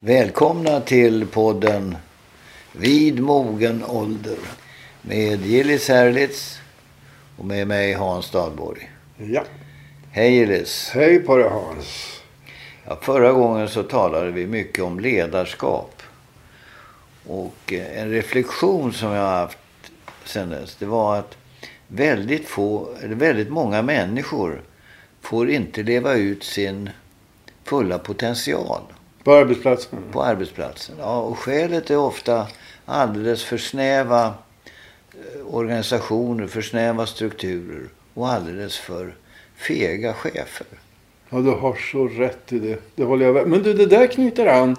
Välkomna till podden Vid mogen ålder med Gillis Herlitz och med mig Hans Dahlborg. Ja. Hej Gillis. Hej på dig Hans. Ja, förra gången så talade vi mycket om ledarskap. Och eh, en reflektion som jag har haft sedan dess det var att väldigt få, väldigt många människor får inte leva ut sin fulla potential. På arbetsplatsen? På arbetsplatsen. Ja, och skälet är ofta alldeles för snäva eh, organisationer, för snäva strukturer och alldeles för fega chefer. Ja, du har så rätt i det. Det håller jag med. Men du, det där knyter an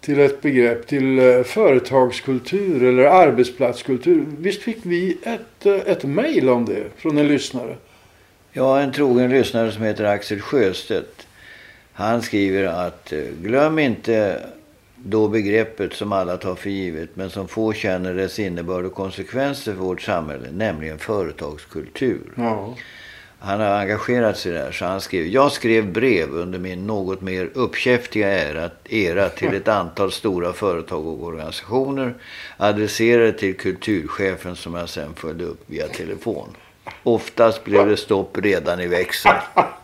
till ett begrepp, till eh, företagskultur eller arbetsplatskultur. Visst fick vi ett, eh, ett mejl om det från en lyssnare? Ja, en trogen lyssnare som heter Axel Sjöstedt. Han skriver att eh, glöm inte då begreppet som alla tar för givet men som få känner dess innebörd och konsekvenser för vårt samhälle, nämligen företagskultur. Ja. Han har engagerat sig där så han skrev Jag skrev brev under min något mer uppkäftiga era, era till ett antal stora företag och organisationer adresserade till kulturchefen som jag sen följde upp via telefon. Oftast blev det stopp redan i växeln.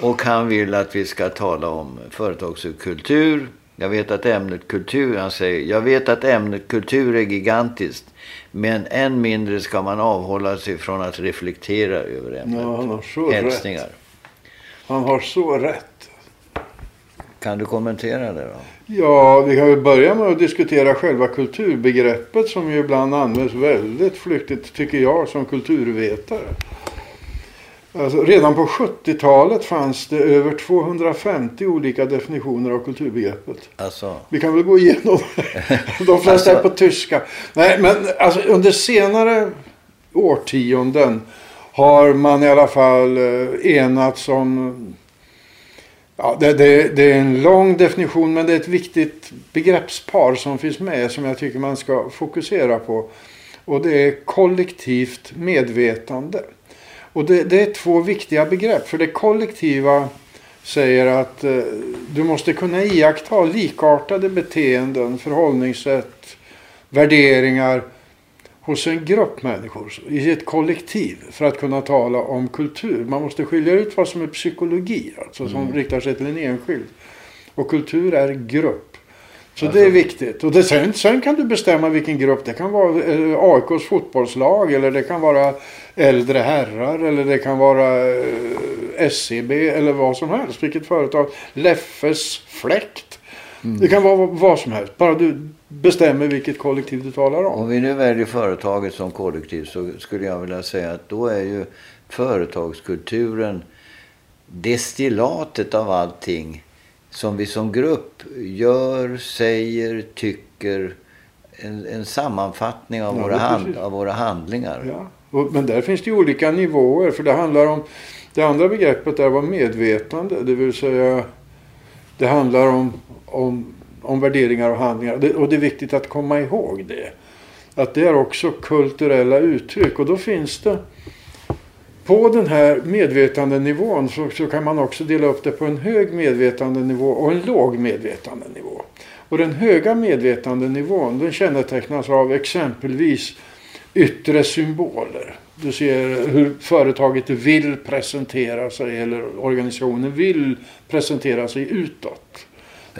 Och han vill att vi ska tala om företagskultur. Jag vet att ämnet kultur, han säger, jag vet att ämnet kultur är gigantiskt. Men än mindre ska man avhålla sig från att reflektera över ämnet. Ja, han har så Hälsningar. rätt. Han har så rätt. Kan du kommentera det då? Ja, vi kan väl börja med att diskutera själva kulturbegreppet som ju ibland används väldigt flyktigt, tycker jag, som kulturvetare. Alltså, redan på 70-talet fanns det över 250 olika definitioner av kulturbegreppet. Alltså, Vi kan väl gå igenom. De flesta Alltså- är på tyska. Nej, men alltså, under senare årtionden har man i alla fall eh, enats om... Ja, det, det, det är en lång definition men det är ett viktigt begreppspar som finns med som jag tycker man ska fokusera på. Och det är kollektivt medvetande. Och det, det är två viktiga begrepp. För det kollektiva säger att eh, du måste kunna iaktta likartade beteenden, förhållningssätt, värderingar hos en grupp människor i ett kollektiv för att kunna tala om kultur. Man måste skilja ut vad som är psykologi, alltså som riktar sig till en enskild. Och kultur är grupp. Så det är viktigt. Och det, sen, sen kan du bestämma vilken grupp. Det kan vara eh, AIKs fotbollslag eller det kan vara äldre herrar eller det kan vara eh, SCB eller vad som helst. Vilket företag. Leffes fläkt. Det kan vara vad som helst. Bara du bestämmer vilket kollektiv du talar om. om vi nu väljer företaget som kollektiv så skulle jag vilja säga att då är ju företagskulturen destillatet av allting som vi som grupp gör, säger, tycker. En, en sammanfattning av, Ja, våra, hand, av våra handlingar. Ja. Och, men där finns det ju olika nivåer. För det handlar om... Det andra begreppet där var medvetande. Det vill säga... Det handlar om, om, om värderingar och handlingar. Det, och det är viktigt att komma ihåg det. Att det är också kulturella uttryck. Och då finns det... På den här medvetandenivån så, så kan man också dela upp det på en hög medvetandenivå och en låg medvetandenivå. Och den höga medvetandenivån den kännetecknas av exempelvis yttre symboler. Du ser hur företaget vill presentera sig eller organisationen vill presentera sig utåt.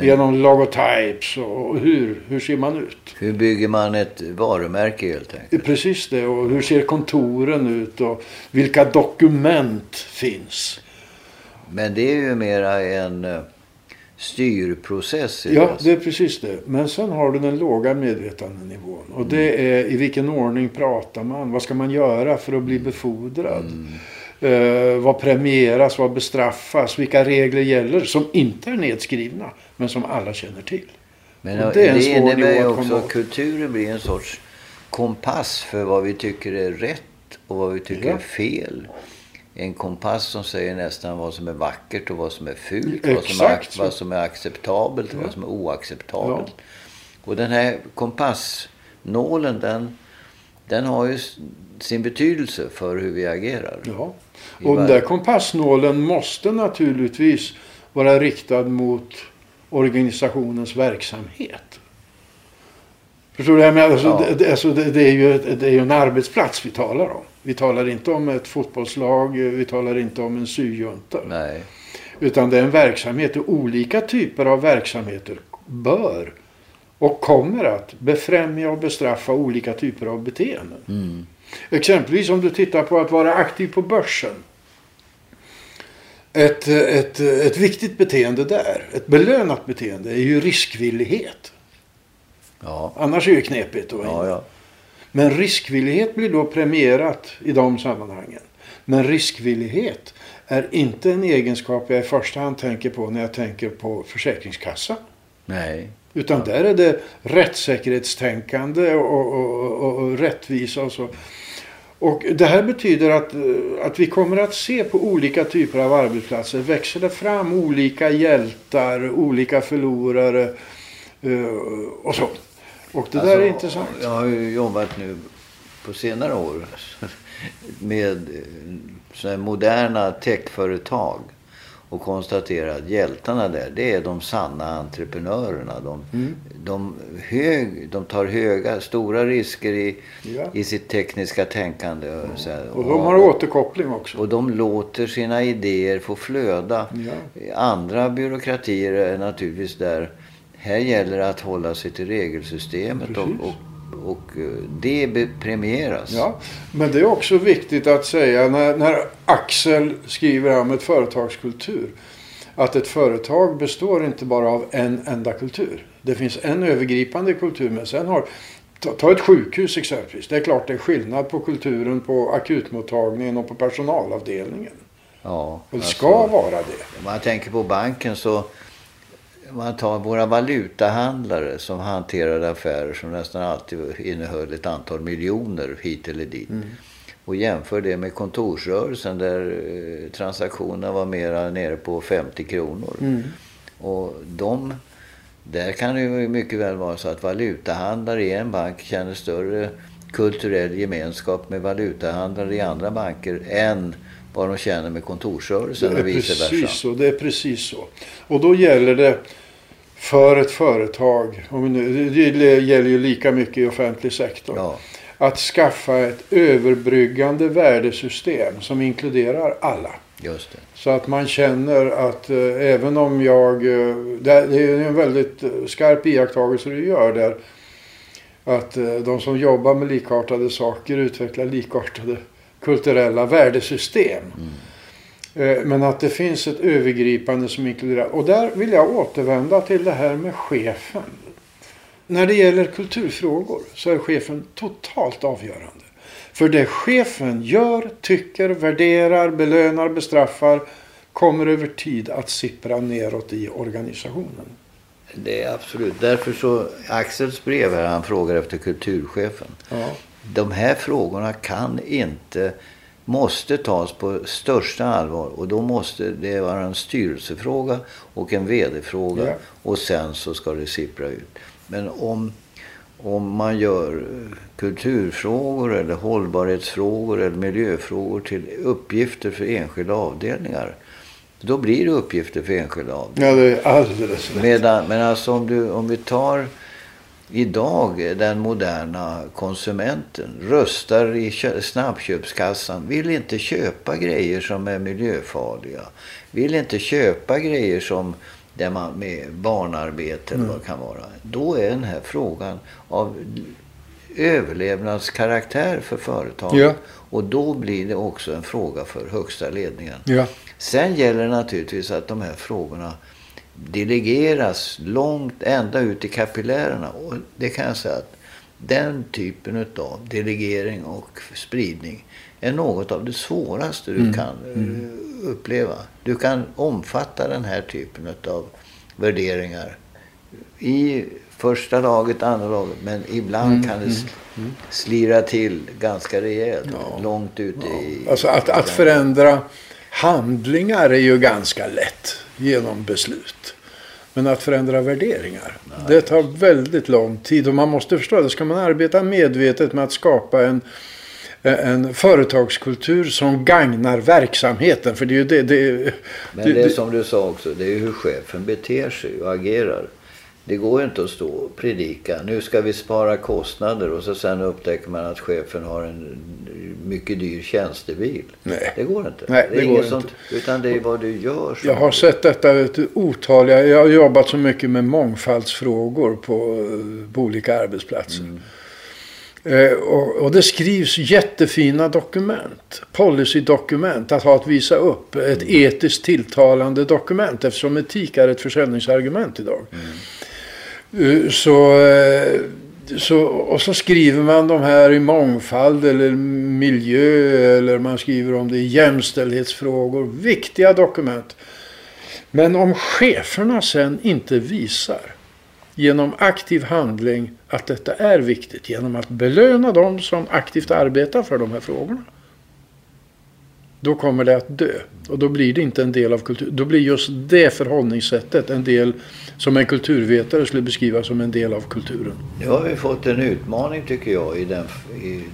Genom logotypes och hur, hur ser man ut? Hur bygger man ett varumärke helt enkelt? Är precis det. Och hur ser kontoren ut och vilka dokument finns? Men det är ju mera en eh, styrprocess. i Ja, det. det är precis det. Men sen har du den låga medvetandenivån. Och det är i vilken ordning pratar man? Vad ska man göra för att bli befordrad? Eh, vad premieras? Vad bestraffas? Vilka regler gäller som inte är nedskrivna men som alla känner till? Men Och det, det är en svår innebär ju också att kulturen blir en sorts kompass för vad vi tycker är rätt och vad vi tycker Ja. är fel. En kompass som säger nästan vad som är vackert och vad som är fult. Vad som är, vad som är acceptabelt och Ja. vad som är oacceptabelt. Och den här kompassnålen den, den har ju sin betydelse för hur vi agerar. Ja. Och den där kompassnålen måste naturligtvis vara riktad mot organisationens verksamhet. Förstår du? Jag alltså, Ja. det, alltså, det, det, är ju ett, det är ju en arbetsplats vi talar om. Vi talar inte om ett fotbollslag, vi talar inte om en syjunta. Nej. Utan det är en verksamhet och olika typer av verksamheter bör och kommer att befrämja och bestraffa olika typer av beteenden. Mm. Exempelvis om du tittar på att vara aktiv på börsen. Ett, ett, ett viktigt beteende där, ett belönat beteende, är ju riskvillighet. Ja. Annars är det knepigt. att Ja, ja. Men riskvillighet blir då premierat i de sammanhangen. Men riskvillighet är inte en egenskap jag i första hand tänker på när jag tänker på Försäkringskassan. Nej. Utan där är det rättssäkerhetstänkande och, och, och, och rättvisa och så. Och det här betyder att, eh, att vi kommer att se på olika typer av arbetsplatser växer det fram olika hjältar, olika förlorare eh, och så. Och det där är Alltså, intressant. Jag har ju jobbat nu på senare år med eh, här moderna techföretag och konstaterat att hjältarna där, det är de sanna entreprenörerna. De, Mm. de, hög, de tar höga, stora risker i, Ja. i sitt tekniska tänkande. Och, så här. Och de har återkoppling också. och de låter sina idéer få flöda. Ja. Andra byråkratier är naturligtvis där. Här gäller det att hålla sig till regelsystemet och, och, och eh, det premieras. Ja, men det är också viktigt att säga när, när Axel skriver om ett företagskultur. Att ett företag består inte bara av en enda kultur. Det finns en övergripande kultur men sen har Ta, ta ett sjukhus exempelvis. Det är klart det är skillnad på kulturen på akutmottagningen och på personalavdelningen. Ja, Och det alltså, ska vara det. Om man tänker på banken så man tar våra valutahandlare som hanterade affärer som nästan alltid innehöll ett antal miljoner hit eller dit. Mm. Och jämför det med kontorsrörelsen där eh, transaktionerna var mera nere på 50 kronor. Mm. Och de, där kan det ju mycket väl vara så att valutahandlare i en bank känner större kulturell gemenskap med valutahandlare i andra banker än vad de känner med kontorsrörelsen och vice precis versa. så. Det är precis så. Och då gäller det för ett företag, det gäller ju lika mycket i offentlig sektor, Ja, att skaffa ett överbryggande värdesystem som inkluderar alla. just det. Så att man känner att eh, även om jag... Eh, det är det är en väldigt eh, skarp iakttagelse du gör där. Att eh, de som jobbar med likartade saker utvecklar likartade kulturella värdesystem. Eh, Men att det finns ett övergripande som inkluderar. Och där vill jag återvända till det här med chefen. När det gäller kulturfrågor så är chefen totalt avgörande. För det chefen gör, tycker, värderar, belönar, bestraffar kommer över tid att sippra neråt i organisationen. Det är absolut. Därför så, Axels brev här, han frågar efter kulturchefen. Ja. De här frågorna kan inte, måste tas på största allvar. Och då måste det vara en styrelsefråga och en vd-fråga. Ja. Och sen så ska det sippra ut. Men om, om man gör kulturfrågor eller hållbarhetsfrågor eller miljöfrågor till uppgifter för enskilda avdelningar. Då blir det uppgifter för enskilda avdelningar. ja, det är alldeles rätt. Medan, men alltså om, du, om vi tar idag den moderna konsumenten röstar i kö- snabbköpskassan, vill inte köpa grejer som är miljöfarliga. Vill inte köpa grejer som där man med barnarbete eller vad det kan vara. Då är den här frågan av överlevnadskaraktär för företaget. Ja. Och då blir det också en fråga för högsta ledningen. Ja. Sen gäller det naturligtvis att de här frågorna delegeras långt ända ut i kapillärerna. Och det kan jag säga att den typen av delegering och spridning är något av det svåraste du kan eh, uppleva. Du kan omfatta den här typen av värderingar i första laget, andra laget. Men ibland kan det s- slira till ganska rejält. Långt ute i... Alltså att, att förändra handlingar är ju ganska lätt genom beslut. Men att förändra värderingar, det tar väldigt lång tid. Och man måste förstå det. Ska man arbeta medvetet med att skapa en, en företagskultur som gagnar verksamheten. För det är ju det, det, Men det är som du sa också, det är ju hur chefen beter sig och agerar. Det går ju inte att stå och predika. Nu ska vi spara kostnader och så sen upptäcker man att chefen har en mycket dyr tjänstebil. Nej. Det går inte. Nej, det är det går inte. sånt. Utan det är vad du gör. Jag har sett detta vet du, otaliga. Jag har jobbat så mycket med mångfaldsfrågor på, eh, på olika arbetsplatser. Eh, och, och det skrivs jättefina dokument. Policydokument att ha att visa upp. Ett etiskt tilltalande dokument eftersom etik är ett försäljningsargument idag. Eh, Eh, så, eh, så, och så skriver man de här i mångfald eller miljö eller man skriver om det i jämställdhetsfrågor. Viktiga dokument. Men om cheferna sen inte visar genom aktiv handling att detta är viktigt genom att belöna dem som aktivt arbetar för de här frågorna. Då kommer det att dö. Och då blir det inte en del av kultur. Då blir just det förhållningssättet en del som en kulturvetare skulle beskriva som en del av kulturen. Nu har vi fått en utmaning tycker jag. I den, i,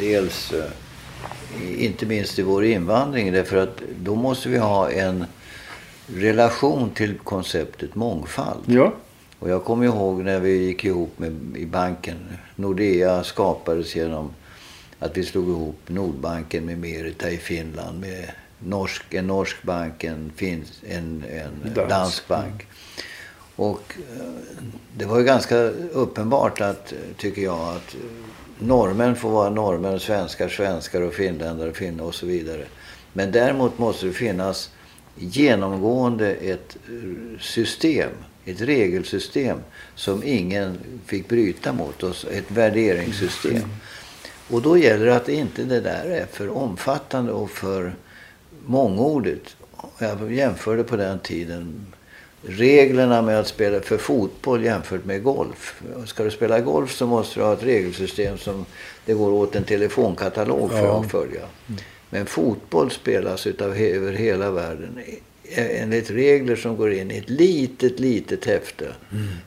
dels, eh, inte minst i vår invandring. Därför att då måste vi ha en relation till konceptet mångfald. Ja. Och jag kommer ihåg när vi gick ihop med, i banken. Nordea skapades genom att vi slog ihop Nordbanken med Merita i Finland. Med norsk, en norsk bank, en, finsk, en, en Dansk. dansk bank. Och eh, det var ju ganska uppenbart att, eh, tycker jag, att eh, norrmän får vara norrmän, svenskar svenskar och finländare finnar och så vidare. Men däremot måste det finnas genomgående ett system, ett regelsystem som ingen fick bryta mot oss, ett värderingssystem. Och då gäller det att inte det där är för omfattande och för mångordigt. Jag jämförde på den tiden reglerna med att spela för fotboll jämfört med golf. Ska du spela golf så måste du ha ett regelsystem som det går åt en telefonkatalog för Ja. att följa. Men fotboll spelas utav över hela världen enligt regler som går in i ett litet, litet häfte.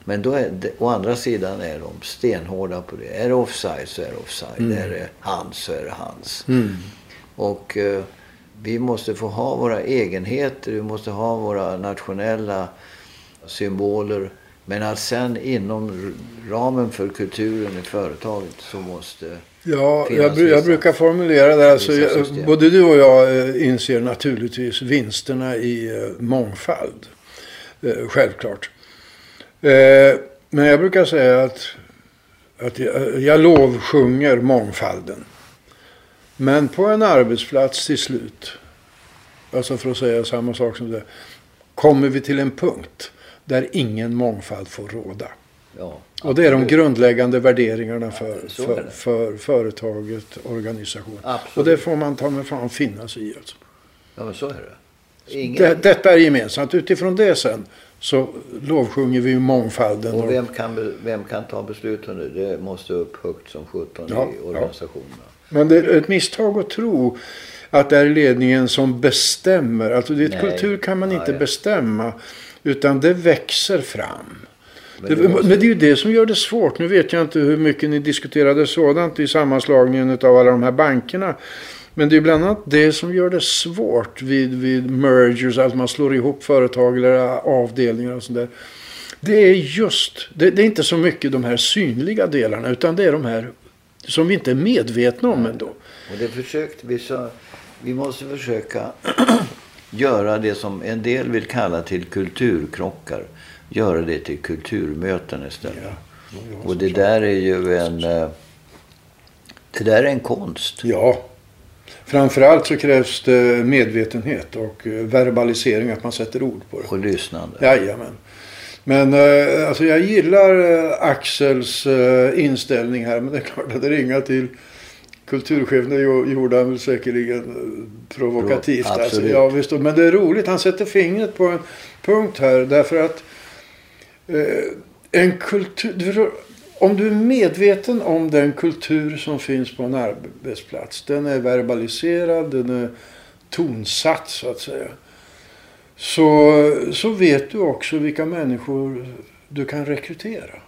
Men då är det, å andra sidan är de stenhårda på det. Är det offside så är det offside. Är det hands så är det hands. Mm. Och eh, vi måste få ha våra egenheter, vi måste ha våra nationella symboler. Men att sen inom ramen för kulturen i företaget så måste... Ja, jag, jag brukar formulera det. Alltså, jag, både du och jag eh, inser naturligtvis vinsterna i eh, mångfald. Eh, självklart. Men jag brukar säga att, att jag, jag lovsjunger mångfalden. Men på en arbetsplats till slut, alltså för att säga samma sak som det, kommer vi till en punkt där ingen mångfald får råda. Ja, Och det är de grundläggande värderingarna för, är för, det. för företaget, organisationen. Och det får man ta med fan finna sig i. Alltså. Ja, men så är det. Ingen... Det, detta är gemensamt. Utifrån det sen så lovsjunger vi mångfalden. Och vem kan, vem kan ta besluten nu? Det måste upp högt som 17 Ja, i organisationerna. Men det är ett misstag att tro att det är ledningen som bestämmer. Alltså Nej. kultur kan man inte bestämma. Utan det växer fram. Men Det, Men det är ju det som gör det svårt. Nu vet jag inte hur mycket ni diskuterade sådant i sammanslagningen av alla de här bankerna. Men det är bland annat det som gör det svårt vid, vid mergers, att man slår ihop företag eller avdelningar och sånt där. Det är just, det, det är inte så mycket de här synliga delarna utan det är de här som vi inte är medvetna om ändå. Och det försökte vi sa, vi måste försöka göra det som en del vill kalla till kulturkrockar. Göra det till kulturmöten istället. Och det där är ju en... eh, Det där är en konst. Ja. Framförallt så krävs det medvetenhet och eh, verbalisering, att man sätter ord på det. Och lyssnande. Jajamän. Men eh, alltså jag gillar Axels inställning här. Men det är klart att ringa till kulturchefen det gjo- gjorde han väl säkerligen provokativt. Pro- Alltså, absolut. ja, visst, men det är roligt. Han sätter fingret på en punkt här. Därför att en kultur... Om du är medveten om den kultur som finns på en arbetsplats. Den är verbaliserad, den är tonsatt så att säga. Så, så vet du också vilka människor du kan rekrytera.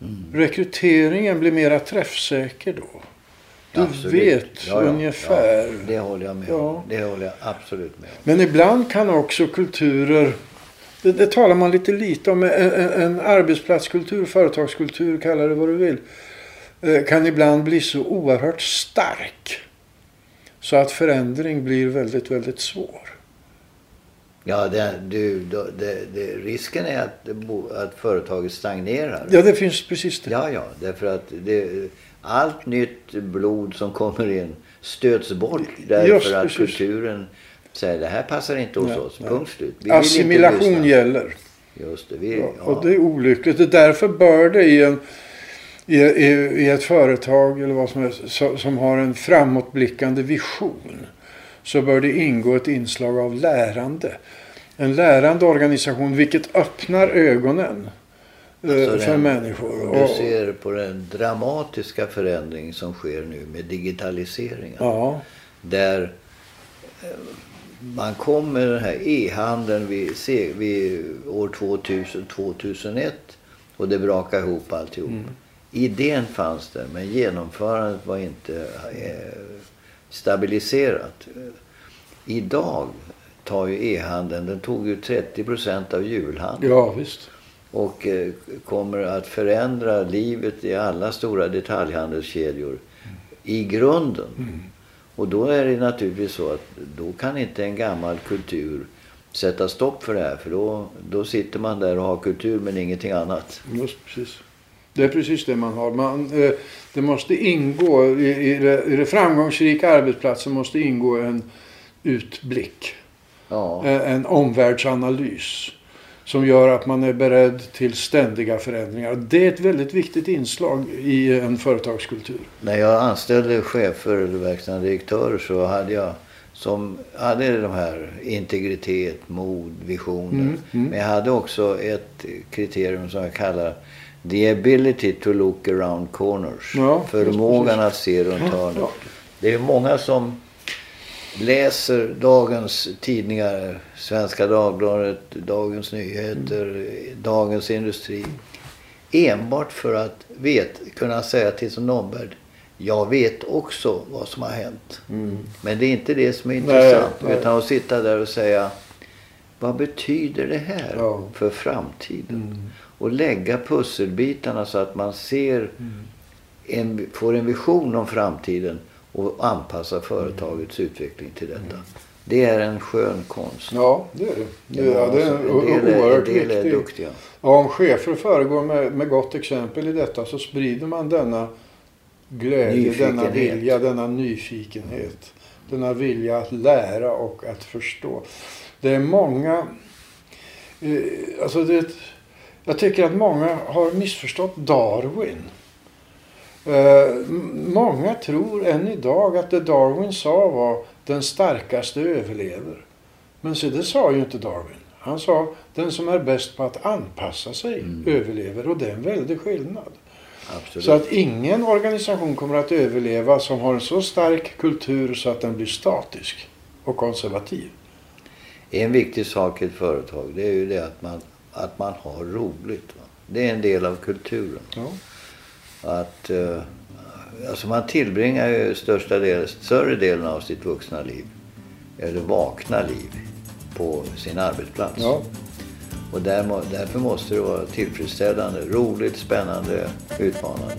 Mm. Rekryteringen blir mera träffsäker då. Du Absolut. vet Ja, ja. ungefär. Ja, det håller jag med om. Det håller jag absolut med om. Men ibland kan också kulturer, det, det talar man lite lite om, en, en, arbetsplatskultur, företagskultur, kalla det vad du vill, eh, kan ibland bli så oerhört stark. Så att förändring blir väldigt, väldigt svår. Ja, det, du, det, det, risken är att, att företaget stagnerar. Ja, det finns precis det. Ja, ja, därför att allt nytt blod som kommer in stöts bort därför Just att precis. kulturen säger det här passar inte hos Nej, oss. Punkt slut. Vi Assimilation gäller. Just det. Vi, Ja, ja. och det är olyckligt. Det är därför bör det i, en, i, i, i ett företag eller vad som, är, så, som har en framåtblickande vision så bör det ingå ett inslag av lärande. En lärande organisation vilket öppnar ögonen eh, Alltså för den- människor. Du ser på den dramatiska förändring som sker nu med digitaliseringen. ja, Där eh, man kom med den här e-handeln vid, vid år 2000, 2001 och det brakade ihop alltihop. Mm. Idén fanns där men genomförandet var inte eh, stabiliserat. Idag tar ju e-handeln, den tog ju 30 procent av julhandeln ja visst. och eh, kommer att förändra livet i alla stora detaljhandelskedjor i grunden. Mm. Och då är det naturligtvis så att då kan inte en gammal kultur sätta stopp för det här för då, då sitter man där och har kultur men ingenting annat. Just precis. Det är precis det man har. Man, eh, det måste ingå, i, i, det, i det framgångsrika arbetsplatsen måste ingå en utblick. Ja, Eh, en omvärldsanalys som gör att man är beredd till ständiga förändringar. Det är ett väldigt viktigt inslag i en företagskultur. när jag anställde chefer eller verkställande direktörer så hade jag som hade de här integritet, mod, visioner. Mm, mm. Men jag hade också ett kriterium som jag kallar the ability to look around corners. Ja, Förmågan att se runt hörnet. Ja. Det är många som läser dagens tidningar, Svenska Dagbladet, Dagens Nyheter, Dagens Industri. Enbart för att vet, kunna säga till sin omvärld, jag vet också vad som har hänt. Men det är inte det som är intressant. nej. Utan att sitta där och säga, vad betyder det här Ja. för framtiden? Mm. Och lägga pusselbitarna så att man ser en, får en vision om framtiden och anpassa företagets utveckling till detta. Det är en skön konst. Ja, det är det. det, ja, det är en, en del, en oerhört del är duktiga. Ja, om chefer föregår med, med gott exempel i detta så sprider man denna glädje, denna vilja, denna nyfikenhet. Denna vilja att lära och att förstå. Det är många... Eh, alltså det, jag tycker att många har missförstått Darwin. Eh, många tror än idag att det Darwin sa var den starkaste överlever. Men se, det sa ju inte Darwin. Han sa den som är bäst på att anpassa sig Mm. överlever och det är en väldig skillnad. Absolut. Så att ingen organisation kommer att överleva som har en så stark kultur så att den blir statisk och konservativ. En viktig sak i ett företag det är ju det att man, att man har roligt. Va? Det är en del av kulturen. Ja. Att, eh, alltså man tillbringar ju största del, större delen av sitt vuxna liv, eller vakna liv, på sin arbetsplats. Ja. Och där, därför måste det vara tillfredsställande, roligt, spännande, utmanande.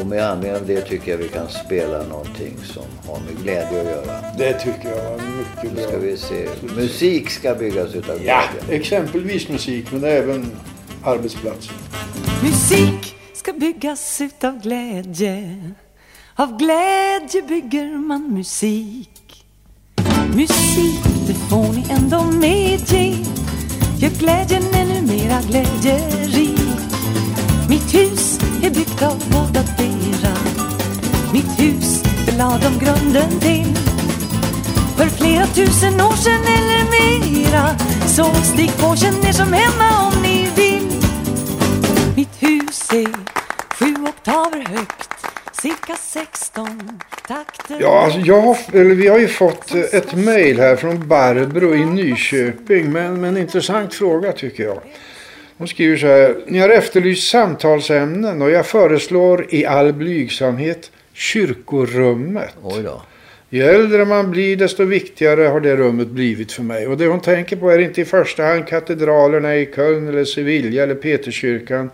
Och med anledning av det tycker jag vi kan spela någonting som har med glädje att göra. Det tycker jag var mycket Nu ska bra. vi se. Musik ska byggas utav Ja, glädje. exempelvis musik men även arbetsplatser. Musik ska byggas utav glädje. Av glädje bygger man musik. Musik, det får ni ändå medge. Gör glädjen ännu mera glädjerik. Mitt hus är byggt av båda dera Mitt hus belade om grunden till. För flera tusen år sedan eller mera. Så stig på, känn er som hemma om ni vill mitt hus är sju oktaver högt, cirka 16 takter. Ja, alltså jag har, eller vi har ju fått eh, ett mejl här från Barbro i Nyköping med, med en intressant fråga tycker jag. Hon skriver så här. Ni har efterlyst samtalsämnen och jag föreslår i all blygsamhet kyrkorummet. Oj då. Ju äldre man blir desto viktigare har det rummet blivit för mig. Och det hon tänker på är inte i första hand katedralerna i Köln eller Sevilla eller Peterskyrkan.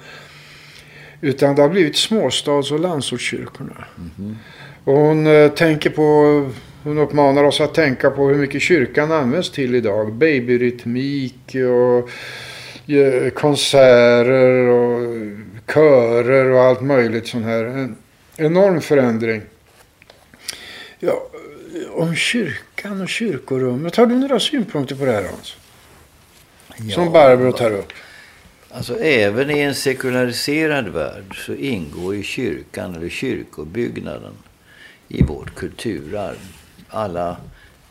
Utan det har blivit småstads och landsortskyrkorna. Mhm. Och hon eh, tänker på, hon uppmanar oss att tänka på hur mycket kyrkan används till idag. Babyrytmik och eh, konserter och körer och allt möjligt sån här. En enorm förändring. Ja, om kyrkan och kyrkorummet. Har du några synpunkter på det här Hans? Som Barbro tar upp. Alltså även i en sekulariserad värld så ingår ju kyrkan eller kyrkobyggnaden i vårt kulturarv. Alla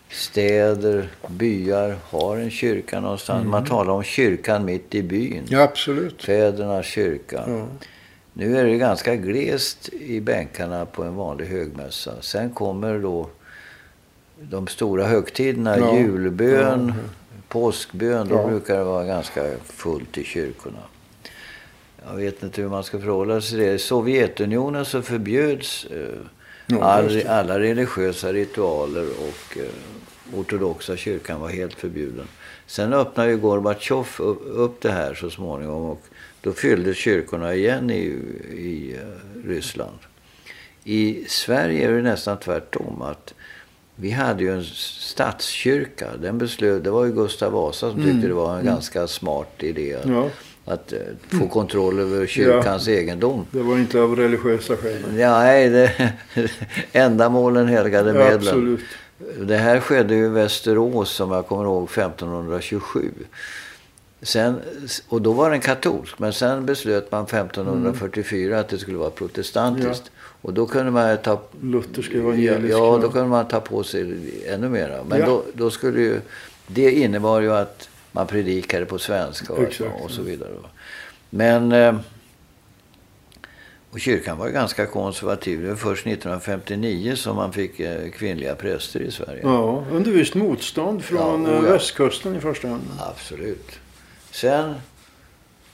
städer, byar har en kyrka någonstans. Man talar om kyrkan mitt i byn. Ja, absolut. Fädernas kyrka. Ja. Nu är det ganska glest i bänkarna på en vanlig högmässa. Sen kommer då de stora högtiderna, Ja. julbön, Ja. påskbön. Då Ja. brukar det vara ganska fullt i kyrkorna. Jag vet inte hur man ska förhålla sig till det. I Sovjetunionen så förbjöds eh, all, alla religiösa ritualer och eh, ortodoxa kyrkan var helt förbjuden. Sen öppnade ju Gorbatjov upp, upp det här så småningom och då fylldes kyrkorna igen i, i eh, Ryssland. I Sverige är det nästan tvärtom. att Vi hade ju en statskyrka. Den beslöt, det var ju Gustav Vasa som tyckte det var en ganska smart idé. att- Mm. Ja, Att eh, få kontroll över kyrkans egendom. det var inte av religiösa skäl. Ja, nej, det, ändamålen helgade Ja, medlen. absolut. Det här skedde ju i Västerås som jag kommer ihåg 1527. Sen, och då var den katolsk, men sen beslöt man 1544 att det skulle vara protestantiskt. Och då kunde man ta, Luthersk ja, evangelisk. ja, då kunde man ta på sig ännu mera. Men Ja. då, då skulle ju, det innebar ju att man predikade på svenska och, Exakt, och så vidare. Men eh, och kyrkan var ganska konservativ. Det var först 1959 som man fick eh, kvinnliga präster i Sverige. Ja, under visst motstånd från Ja, eh, ja. västkusten i första hand. Absolut. Sen,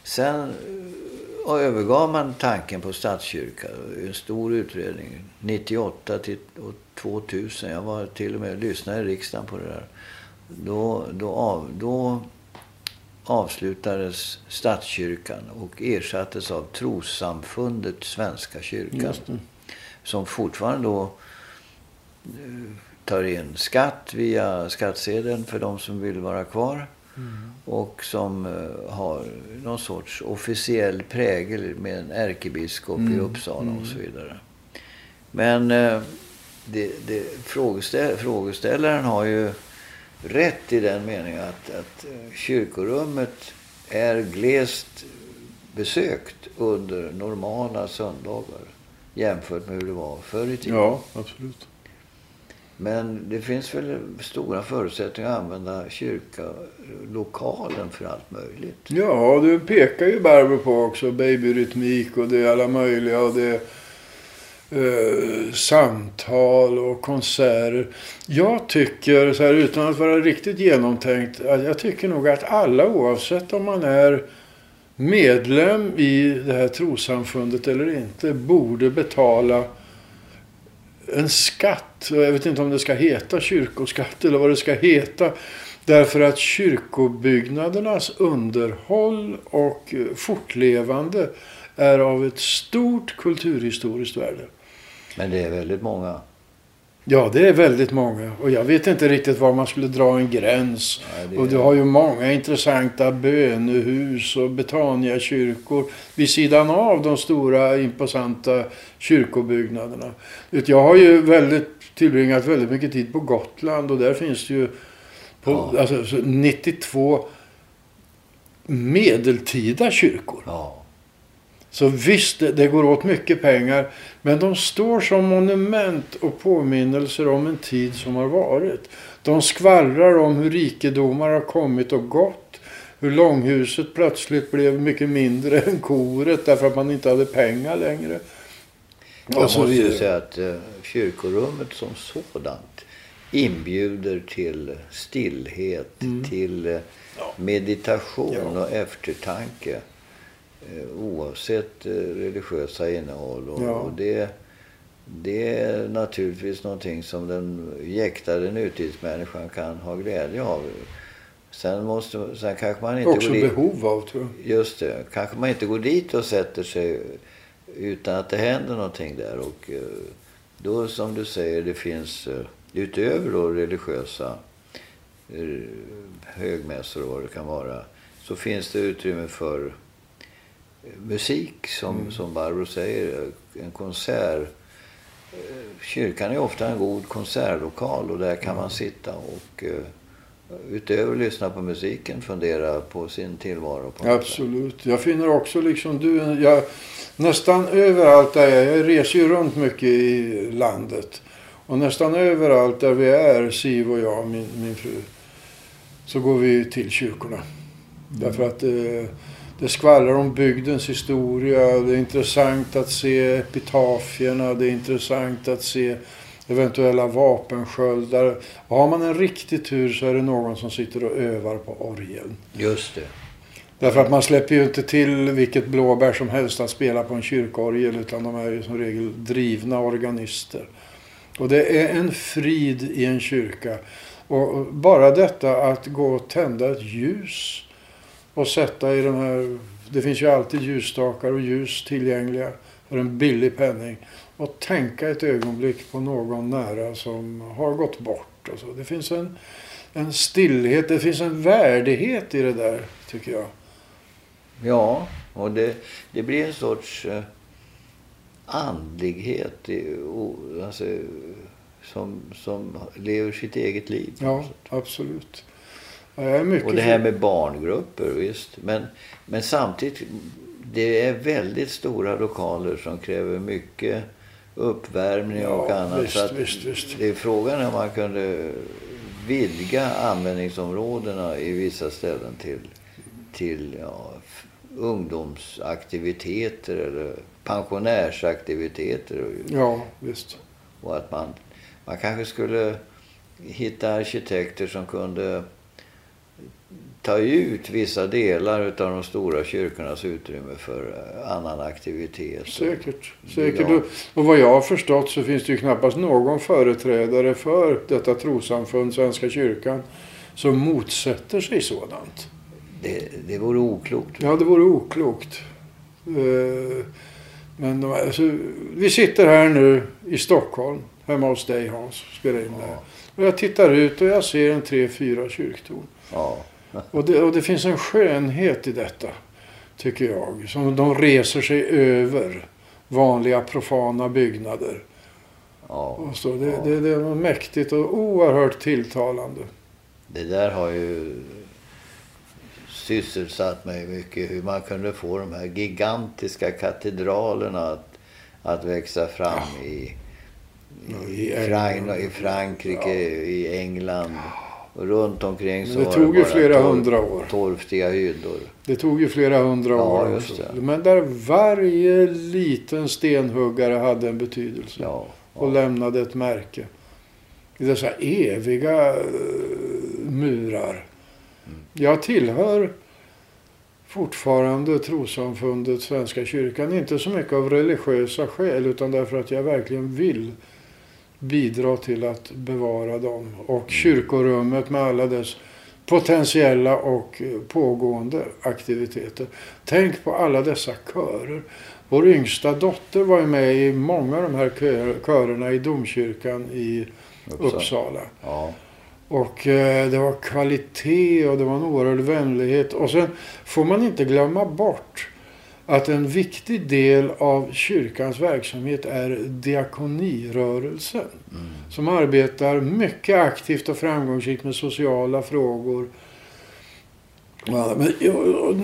sen övergav man tanken på statskyrka. En stor utredning. 98 till och 2000. Jag var till och med lyssnade i riksdagen på det där. Då, då, av, då avslutades statskyrkan och ersattes av trossamfundet Svenska kyrkan. Som fortfarande då eh, tar in skatt via skattsedeln för de som vill vara kvar. Och som eh, har någon sorts officiell prägel med en ärkebiskop i Uppsala och så vidare. Men eh, det, det, frågeställ, frågeställaren har ju rätt i den meningen att, att eh, kyrkorummet är glest besökt under normala söndagar jämfört med hur det var förr i tiden. Ja, absolut. Men det finns väl stora förutsättningar att använda kyrkalokalen för allt möjligt. Ja, du pekar ju Barbro på också babyrytmik och det är alla möjliga och det eh, samtal och konserter. Jag tycker, så här, utan att vara riktigt genomtänkt, att jag tycker nog att alla oavsett om man är medlem i det här trosamfundet eller inte borde betala en skatt. Och Jag vet inte om det ska heta kyrkoskatt eller vad det ska heta. Därför att kyrkobyggnadernas underhåll och eh, fortlevande är av ett stort kulturhistoriskt värde. Men det är väldigt många. Ja, det är väldigt många. Och jag vet inte riktigt var man skulle dra en gräns. Ja, det Och du är- har ju många intressanta bönehus och Betania-kyrkor vid sidan av de stora imposanta kyrkobyggnaderna. Jag har ju väldigt, tillbringat väldigt mycket tid på Gotland och där finns det ju på, Ja. alltså, så 92 medeltida kyrkor. Ja. Så visst, det, det går åt mycket pengar. Men de står som monument och påminnelser om en tid som har varit. De skvallrar om hur rikedomar har kommit och gått. Hur långhuset plötsligt blev mycket mindre än koret därför att man inte hade pengar längre. Jag Och så måste ju vidare. säga att eh, kyrkorummet som sådant inbjuder till stillhet, till eh, meditation Mm. Ja. och eftertanke. Eh, oavsett eh, religiösa innehåll. Och, Ja. och det, det är naturligtvis någonting som den jäktade nutidsmänniskan kan ha glädje av. Sen, måste, sen kanske man inte Också behov av tror jag. Just det. Kanske man inte går dit och sätter sig utan att det händer någonting där. Och eh, då som du säger, det finns utöver då religiösa högmässor och vad det kan vara. Så finns det utrymme för musik som, Mm. som Barbro säger. En konsert. Eh, Kyrkan är ofta en god konsertlokal och där kan man sitta och eh, utöver att lyssna på musiken fundera på sin tillvaro. På. Absolut. Jag finner också liksom du, jag, nästan överallt där jag, jag reser ju runt mycket i landet. Och nästan överallt där vi är, Siv och jag, min, min fru, så går vi till kyrkorna. Därför att eh, det skvallrar om bygdens historia. Det är intressant att se epitafierna. Det är intressant att se eventuella vapensköldar. Och har man en riktig tur så är det någon som sitter och övar på orgeln. Just det. Därför att man släpper ju inte till vilket blåbär som helst att spela på en kyrkorgel utan de är ju som regel drivna organister. Och det är en frid i en kyrka. Och bara detta att gå och tända ett ljus och sätta i de här... Det finns ju alltid ljusstakar och ljus tillgängliga för en billig penning. Och tänka ett ögonblick på någon nära som har gått bort. Och så. Det finns en, en stillhet, det finns en värdighet i det där tycker jag. Ja, och det, det blir en sorts eh, andlighet i, o, alltså, som, som lever sitt eget liv. Ja, absolut. Ja, Och det här med barngrupper, visst. Men, men samtidigt, det är väldigt stora lokaler som kräver mycket uppvärmning och Ja, annat. visst, så att visst, visst. Det är frågan om man kunde vidga användningsområdena i vissa ställen till, till ja, ungdomsaktiviteter eller pensionärsaktiviteter. Och, Ja, visst. och att man, man kanske skulle hitta arkitekter som kunde ta ut vissa delar av de stora kyrkornas utrymme för eh, annan aktivitet. Säkert. Säkert. Och- Och vad jag har förstått så finns det ju knappast någon företrädare för detta trossamfund, Svenska kyrkan, som motsätter sig sådant. Det, det vore oklokt. Ja, det vore oklokt. Eh, Men de- alltså, vi sitter här nu i Stockholm, hemma hos dig Hans, spelar in det här. Ja. Och jag tittar ut och jag ser en tre, fyra kyrktorn. Ja. Och det, och det finns en skönhet i detta, tycker jag. Som de reser sig över vanliga profana byggnader. ja. Och så. Det, Ja. det, det är mäktigt och oerhört tilltalande. Det där har ju sysselsatt mig mycket. Hur man kunde få de här gigantiska katedralerna att, att växa fram i, Ja, i, i Frank, England. i Frankrike, i England. Och runt omkring så det var tog ju bara flera torf- hundra år. Torftiga hyddor. Det tog ju flera hundra Ja, år. just det. Men där varje liten stenhuggare hade en betydelse. Ja, Och ja. lämnade ett märke. I dessa eviga eh, murar. Mm. Jag tillhör fortfarande trossamfundet Svenska kyrkan. Inte så mycket av religiösa skäl utan därför att jag verkligen vill bidra till att bevara dem. Och kyrkorummet med alla dess potentiella och eh, pågående aktiviteter. Tänk på alla dessa körer. Vår yngsta dotter var ju med i många av de här kör, körerna i domkyrkan i Uppsala. Uppsala. Ja. Och eh, det var kvalitet och det var en oerhörd vänlighet. Och sen får man inte glömma bort att en viktig del av kyrkans verksamhet är diakonirörelsen. Mm. Som arbetar mycket aktivt och framgångsrikt med sociala frågor. Men,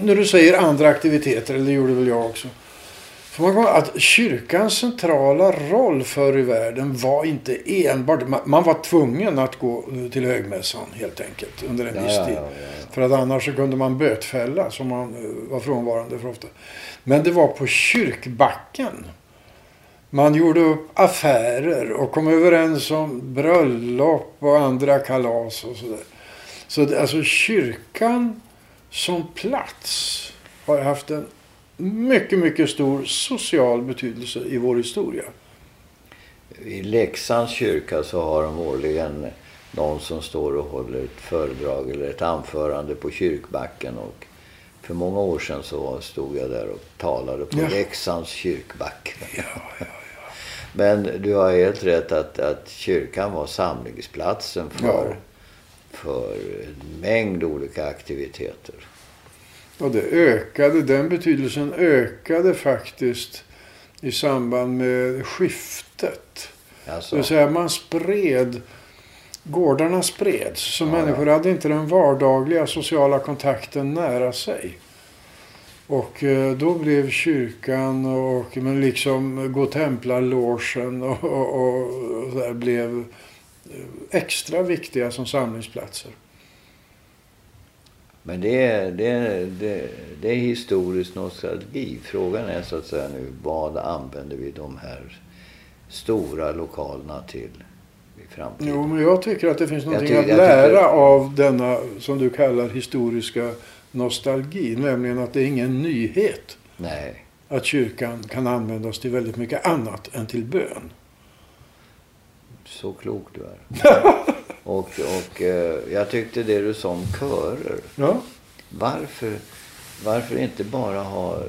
när du säger andra aktiviteter, eller det gjorde väl jag också. Man att kyrkans centrala roll förr i världen var inte enbart... man- var tvungen att gå till högmässan helt enkelt under en Ja, viss tid. ja, ja. För att annars så kunde man bötfälla som man eh, var frånvarande för ofta. Men det var på kyrkbacken. Man gjorde upp affärer och kom överens om bröllop och andra kalas och sådär. Så det, alltså kyrkan som plats har haft en mycket, mycket stor social betydelse i vår historia. I Leksands kyrka så har de årligen någon som står och håller ett föredrag eller ett anförande på kyrkbacken. Och för många år sedan så stod jag där och talade på Ja. Leksands kyrkback. Ja, ja, Men du har helt rätt att, att kyrkan var samlingsplatsen för, för en mängd olika aktiviteter. Och det ökade, den betydelsen ökade faktiskt i samband med skiftet. Det Alltså, vill säga man spred, gårdarna spreds. Så Ja, människor hade inte den vardagliga sociala kontakten nära sig. Och eh, då blev kyrkan och men liksom godtemplarlogen och, och, och, och där blev eh, extra viktiga som samlingsplatser. Men det är, det, är, det, det är historisk nostalgi. Frågan är så att säga nu vad använder vi de här stora lokalerna till i framtiden? Jo, men jag tycker att det finns någonting tycker- att lära tycker- av denna, som du kallar historiska nostalgi. Nämligen att det är ingen nyhet Nej. att kyrkan kan användas till väldigt mycket annat än till bön. Så klok du är. och och eh, jag tyckte det du sa om körer. Ja, Varför, varför inte bara ha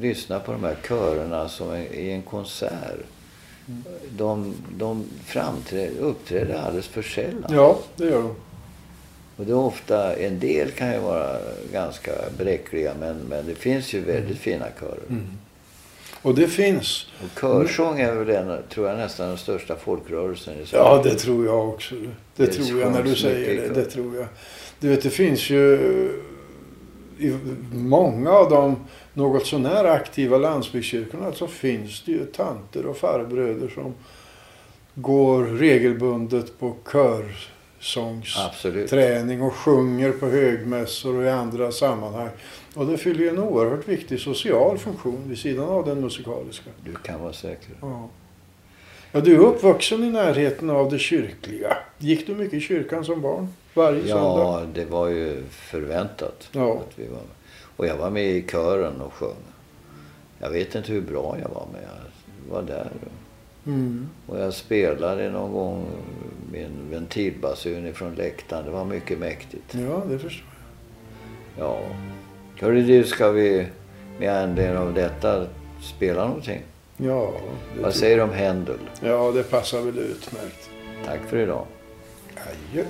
lyssna på de här körerna som i en konsert? De, de framträder, uppträder alldeles för sällan. ja det gör de. Och det är ofta, en del kan ju vara ganska bräckliga men, men det finns ju väldigt fina körer. Och det finns. Och körsång är väl en, tror jag nästan den största folkrörelsen i Sverige. Ja, det tror jag också. Det, Det tror jag när du säger det. Det tror jag. Du vet, det finns ju i många av de något sånär aktiva landsbygdskyrkorna så finns det ju tanter och farbröder som går regelbundet på körsångsträning och sjunger på högmässor och i andra sammanhang. Och det fyller ju en oerhört viktig social funktion vid sidan av den musikaliska. Du kan vara säker. Ja. Ja, du är uppvuxen i närheten av det kyrkliga. Gick du mycket i kyrkan som barn? Varje söndag? Ja, det var ju förväntat. Ja. Att vi var med. Och jag var med i kören och sjöng. Jag vet inte hur bra jag var, men jag var där. Mm. Och jag spelade någon gång min ventilbasun ifrån läktaren. Det var mycket mäktigt. Ja, det förstår Ja. Hörru du, ska vi med anledning av detta spela någonting? Ja, Vad säger du om Händel? ja, det passar väl utmärkt. Tack för idag. Adjö.